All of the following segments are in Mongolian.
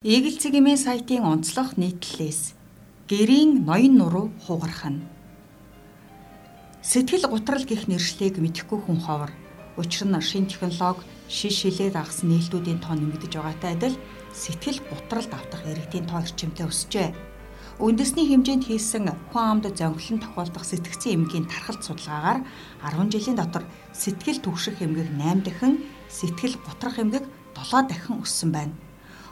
Игэл цэгийн сайтын онцлог нийтлэлээс гэрийн ноён нуруу хугарах нь Сэтгэл гутрал гих нэршлиг мэдхгүй хүн ховор. Учир нь шин технологи шиш шилээд агсан нээлтүүдийн тоо нэмэгдэж байгаатай адил сэтгэл гутралд автах иргэдийн тоо эрчимтэй өсжээ. Үндэсний хэмжээнд хийсэн хүн амд зөнгөлн тохиолдох сэтгцийн эмгийн тархалт судалгаагаар 10 жилийн дотор сэтгэл түгших эмгэг 8 дахин, сэтгэл гутрах эмгэг 7 дахин өссөн байна.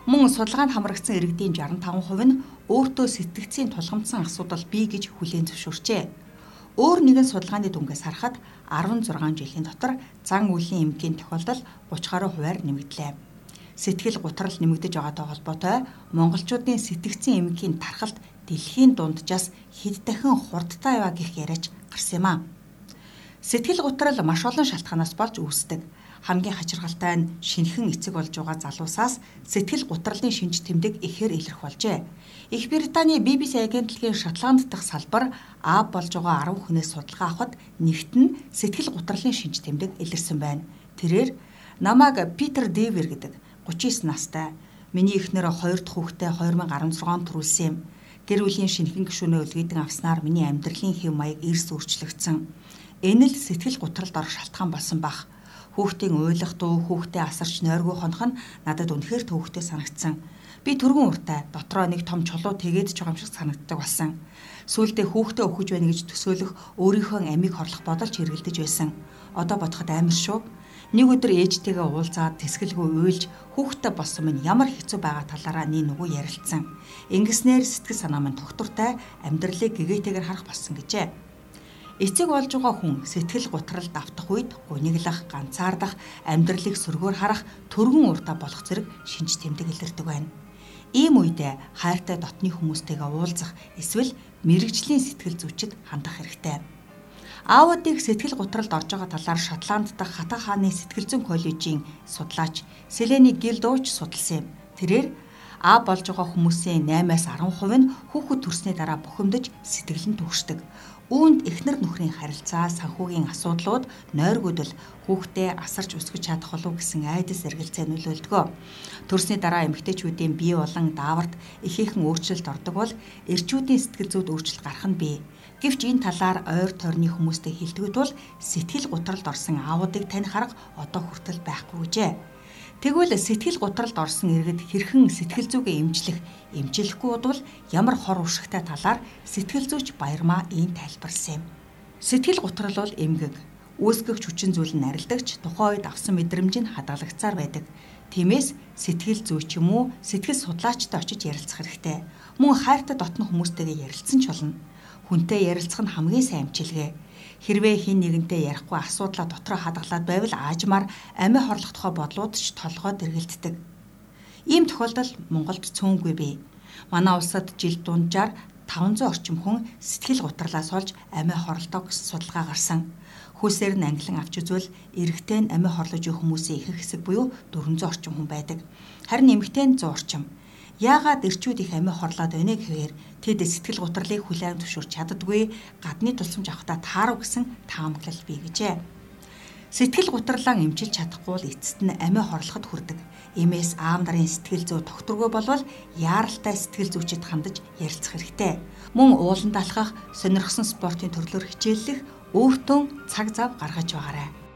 Мөн судалгаанд хамрагдсан иргэдийн 65% нь өөртөө сэтгэгцийн тулгамдсан асуудал бий гэж хүлээн зөвшөөрчээ. Өөр нэгэн судалгааны дүнгээс харахад 16 жилийн дотор зан үйлийн эмгэгийн тохиолдол 30 гаруй хувиар нэмэгдлээ. Сэтгэл гутрал нэмэгдэж байгаатай холбоотой монголчуудын сэтгцэн эмгэгийн тархалт дэлхийн дунджаас хэд дахин хурдтай яваа гэх яриач гарсан юм а. Сэтгэл гутрал маш олон шалтгаанаас болж үүсдэг хамгийн хачиргалтай нь шинхэн эцэг болж байгаа залуусаас сэтгэл гутралын шинж тэмдэг ихээр илэрх болжээ. Их Британий BBC агентлагийн Шотланд дахь салбар А болж байгаа 10 хүнээс судалгаа авахад нэгт нь сэтгэл гутралын шинж тэмдэг илэрсэн байна. Тэрээр намайг Питер Дэвер гэдэг 39 настай миний эхнэр 2 дахь хүүхдээ 2016 онд төрүүлсэн юм. Гэр бүлийн шинхэн гишүүнээ үлгэдэн авснаар миний амьдралын хэв маяг эрс өөрчлөгдсөн. Энэ л сэтгэл гутралд орох шалтгаан болсон бах Хүүхдийн уйлах дуу, хүүхдээ асарч нойргүй хонох нь надад үнэхээр төвөгтэй санагдсан. Би түргэн уртай дотроо нэг том чулуу тэгээд ч байгаа юм шиг санагддаг болсон. Сүүлдээ хүүхдээ өгөж байна гэж төсөөлөх өөрийнхөө амийг хорлох бодолч хэргэлдэж байсан. Одоо бодоход амар шүү. Нэг өдөр ээжтэйгээ уулзаад тэсгэлгүй уйлж хүүхдтэй болсон минь ямар хэцүү байгаа талаараа нэг нүгүү ярилцсан. Ингэснээр сэтгэл санаа минь тогтвортой амьдралыг гэгээтэйгээр харах болсон гэжээ. Эцэг болж байгаа хүн сэтгэл гутралд автах үед гуниглах, ганцаардах, амьдралыг сөргөөр харах, төргөн урдаа болох зэрэг шинж тэмдэг илэрдэг байна. Ийм үедээ хайртай дотны хүмүүстэйгээ уулзах эсвэл мэрэгжлийн сэтгэл зүйчэд хандах хэрэгтэй. Аавуудыг сэтгэл гутралд орж байгаа талаар Шотланд дахь Хатан хааны сэтгэл зүйн коллежийн судлаач Селени Гилдууч судалсан юм. Тэрээр А болж байгаа хүмүүсийн 8-аас 10% нь хүүхэд төрсний дараа бухимдаж сэтгэл нь түгшдэг. Үүнд эхнэр нөхрийн харилцаа, санхүүгийн асуудлууд нойргүйдэл хүүхдээ асарч өсгөж чадах болов гэсэн айдас эргэлзээ нөлөөлдгөө. Төрсний дараа эмэгтэйчүүдийн бие болон дааварт ихээхэн өөрчлөлт ордог бол эрчүүдийн сэтгэл зүйд өөрчлөлт гарах нь бий. Гэвч энэ талаар ойр тойрны хүмүүстэй хэлдэггүй тул сэтгэл гутралд орсон аавуудыг таних арга одоо хүртэл байхгүй гэжээ. Тэгвэл сэтгэл гутралд орсон иргэд хэрхэн сэтгэл зүгээ эмчлэх, эмчлэхгүй бодвол ямар хор уршигтай талаар сэтгэл зүйч Баярмаа ийм тайлбарлсан юм. Сэтгэл гутрал бол эмгэг. Үүсгэгч хүчин зүйл нь арилдагч тухайн үед авсан мэдрэмж нь хадгалагцаар байдаг. Тиймээс сэтгэл зүйч юм уу, сэтгэл судлаачтай очиж ярилцах хэрэгтэй. Мөн хайртай дотны хүмүүстэйгээ ярилцсан ч болно. Хүнтэй ярилцах нь хамгийн сайн эмчилгээ Хэрвээ хин нэгэнтэй ярихгүй асуудлаа дотроо хадгалаад байвал аажмаар амиа хорлох тухай бодлууд ч толгойд эргэлддэг. Ийм тохиолдол Монголд цөөнгүй бий. Манай улсад жил дунджаар 500 орчим хүн сэтгэл гутралаас олж амиа хорлдог гэсэн судалгаа гарсан. Хүүсээр нь ангилан авч үзвэл эрэгтэй нь амиа хорлож буй хүмүүсийн ихэнх хэсэг буюу 400 орчим хүн байдаг. Харин эмэгтэй нь 100 орчим. Яагаад эрчүүд их амиа хорлоод байна гэхээр тэд сэтгэл гутралыг хүлээн зөвшөөрч чаддгүй гадны тулсамж авахта таарав гэсэн таамаглал бий гэжээ. Сэтгэл гутралаа эмчилж чадахгүй л эцэст нь амиа хорлоход хүрдэг. Эмээс аав нарын сэтгэл зүй тогтворгүй болвол яаралтай сэтгэл зүйчэд хандаж ярилцах хэрэгтэй. Мөн ууланд алхах, сонирхсон спортын төрлөөр хичээллэх, өөртөө цаг зав гаргаж байгаарай.